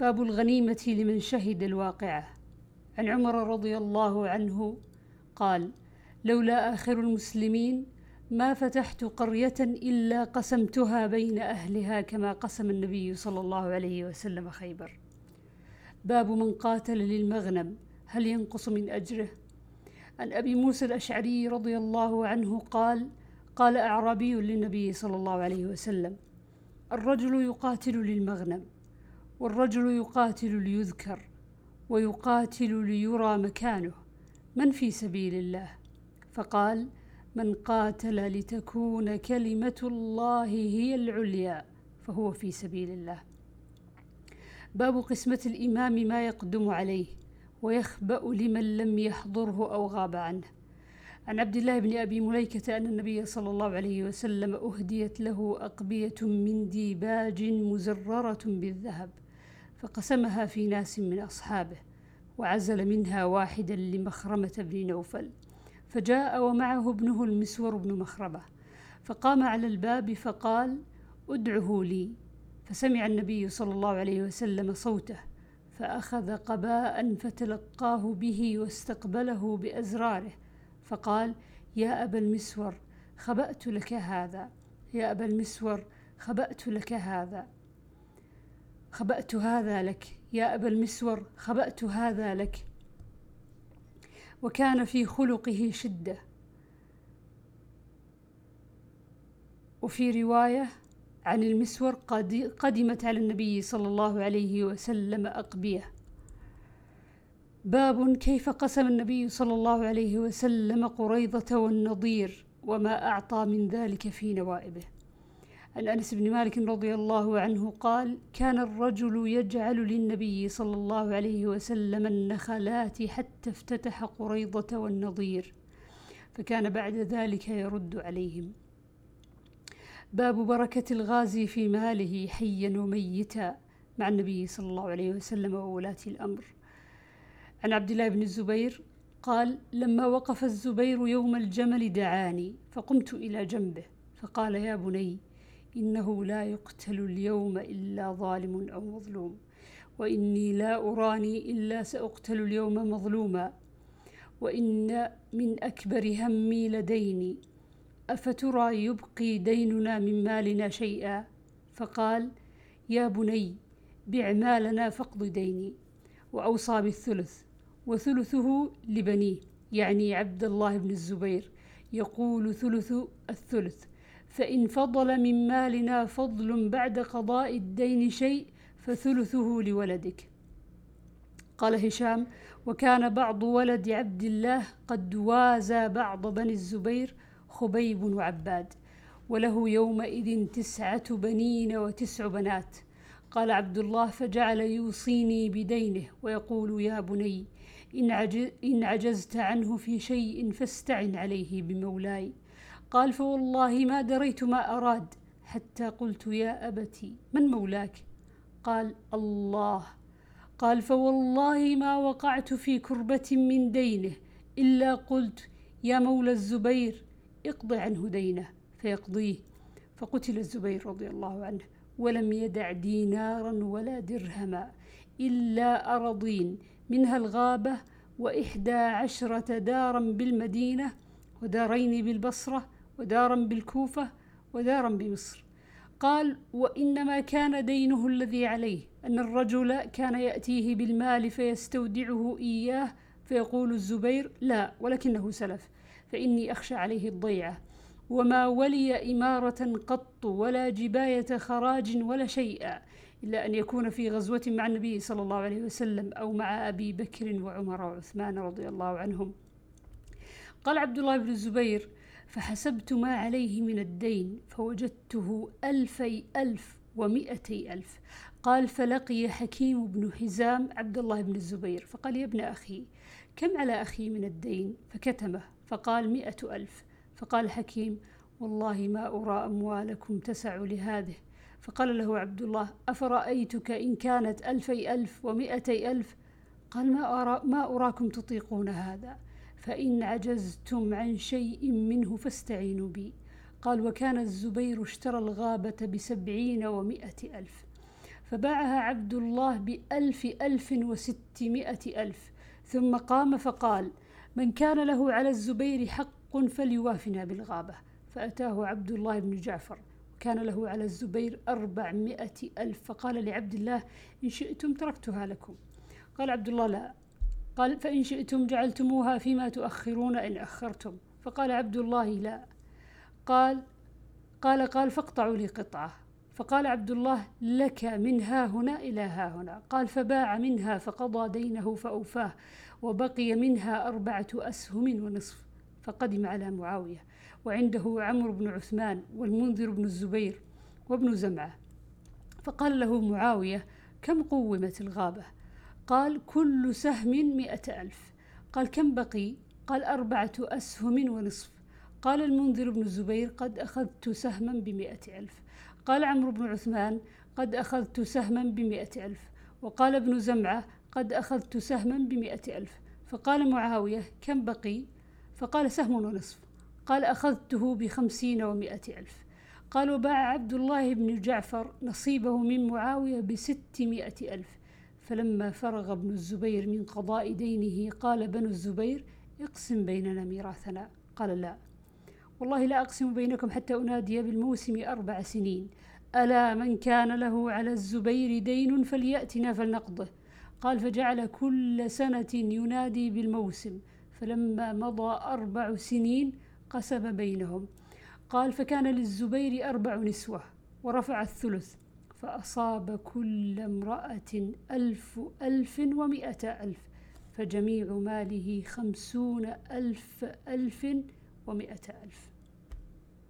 باب الغنيمة لمن شهد الواقعة. عن عمر رضي الله عنه قال لولا آخر المسلمين ما فتحت قرية إلا قسمتها بين أهلها كما قسم النبي صلى الله عليه وسلم خيبر باب من قاتل للمغنم هل ينقص من أجره؟ عن أبي موسى الأشعري رضي الله عنه قال قال أعرابي للنبي صلى الله عليه وسلم الرجل يقاتل للمغنم والرجل يقاتل ليذكر ويقاتل ليرى مكانه. من في سبيل الله؟ فقال من قاتل لتكون كلمة الله هي العليا فهو في سبيل الله. باب قسمة الإمام ما يقدم عليه ويخبأ لمن لم يحضره أو غاب عنه. عن عبد الله بن أبي مليكة أن النبي صلى الله عليه وسلم أهديت له أقبية من ديباج مزررة بالذهب. فقسمها في ناس من أصحابه وعزل منها واحدا لمخرمة بن نوفل فجاء ومعه ابنه المسور بن مخربة فقام على الباب فقال أدعه لي. فسمع النبي صلى الله عليه وسلم صوته فأخذ قباء فتلقاه به واستقبله بأزراره فقال يا أبا المسور خبأت لك هذا. يا أبا المسور خبأت لك هذا. خبأت هذا لك يا أبا المسور خبأت هذا لك. وكان في خلقه شدة. وفي رواية عن المسور قدمت على النبي صلى الله عليه وسلم أقبية. باب كيف قسم النبي صلى الله عليه وسلم قريضة والنضير وما أعطى من ذلك في نوائبه. عن أنس بن مالك رضي الله عنه قال كان الرجل يجعل للنبي صلى الله عليه وسلم النخلات حتى افتتح قريضة والنظير فكان بعد ذلك يرد عليهم. باب بركة الغازي في ماله حيا وميتا مع النبي صلى الله عليه وسلم وولاة الأمر. عن عبد الله بن الزبير قال لما وقف الزبير يوم الجمل دعاني فقمت إلى جنبه فقال يا بني إنه لا يقتل اليوم إلا ظالم أو مظلوم وإني لا أراني إلا سأقتل اليوم مظلوما وإن من أكبر همي لديني أفترى يبقي ديننا من مالنا شيئا؟ فقال يا بني بع مالنا فاقض ديني وأوصى بالثلث وثلثه لبنيه يعني عبد الله بن الزبير يقول ثلث الثلث. فإن فضل من مالنا فضل بعد قضاء الدين شيء فثلثه لولدك. قال هشام وكان بعض ولد عبد الله قد وازى بعض بني الزبير خبيب وعباد وله يومئذ تسعة بنين وتسع بنات. قال عبد الله فجعل يوصيني بدينه ويقول يا بني إن عجزت عنه في شيء فاستعن عليه بمولاي. قال فوالله ما دريت ما أراد حتى قلت يا أبتي من مولاك؟ قال الله. قال فوالله ما وقعت في كربة من دينه إلا قلت يا مولى الزبير اقض عنه دينه فيقضيه. فقتل الزبير رضي الله عنه ولم يدع دينارا ولا درهما إلا أرضين منها الغابة وإحدى عشرة دارا بالمدينة ودارين بالبصرة ودارا بالكوفة ودارا بمصر. قال وإنما كان دينه الذي عليه أن الرجل كان يأتيه بالمال فيستودعه إياه فيقول الزبير لا ولكنه سلف فإني أخشى عليه الضيعة. وما ولي إمارة قط ولا جباية خراج ولا شيئا إلا أن يكون في غزوة مع النبي صلى الله عليه وسلم أو مع أبي بكر وعمر وعثمان رضي الله عنهم. قال عبد الله بن الزبير فحسبت ما عليه من الدين فوجدته ألفي ألف ومئتي ألف. قال فلقي حكيم بن حزام عبد الله بن الزبير. فقال يا ابن أخي كم على أخي من الدين؟ فكتمه فقال مئة ألف. فقال حكيم والله ما أرى أموالكم تسع لهذه. فقال له عبد الله أفرأيتك إن كانت ألفي ألف ومئتي ألف؟ قال ما, أرى ما أراكم تطيقون هذا. فإن عجزتم عن شيء منه فاستعينوا بي. قال وكان الزبير اشترى الغابة بسبعين ومائة ألف فباعها عبد الله بألف ألف وستمائة ألف ثم قام فقال من كان له على الزبير حق فليوافنا بالغابة. فأتاه عبد الله بن جعفر كان له على الزبير أربعمائة ألف فقال لعبد الله إن شئتم تركتها لكم. قال عبد الله لا. قال فإن شئتم جعلتموها فيما تؤخرون إن أخرتم. فقال عبد الله لا. قال قال قال فاقطعوا لي قطعة. فقال عبد الله لك من ها هنا إلى ها هنا. قال فباع منها فقضى دينه فأوفاه وبقي منها أربعة أسهم ونصف. فقدم على معاوية وعنده عمرو بن عثمان والمنذر بن الزبير وابن زمعة. فقال له معاوية كم قومت الغابة؟ قال كل سهم مئة ألف. قال كم بقي؟ قال أربعة أسهم ونصف. قال المنذر بن الزبير قد أخذت سهما بمئة ألف. قال عمرو بن عثمان قد أخذت سهما بمئة ألف. وقال ابن زمعة قد أخذت سهما بمئة ألف. فقال معاوية كم بقي؟ فقال سهم ونصف. قال أخذته بخمسين ومائة ألف. قال وباع عبد الله بن جعفر نصيبه من معاوية بستمائة ألف. فلما فرغ ابن الزبير من قضاء دينه قال بنو الزبير اقسم بيننا ميراثنا. قال لا. والله لا أقسم بينكم حتى أنادي بالموسم أربع سنين. ألا من كان له على الزبير دين فليأتنا فلنقضه. قال فجعل كل سنة ينادي بالموسم. فلما مضى أربع سنين قسم بينهم. قال فكان للزبير أربع نسوة ورفع الثلث. فأصاب كل امرأة ألف ألف ومائة ألف فجميع ماله خمسون ألف ألف ومائة ألف.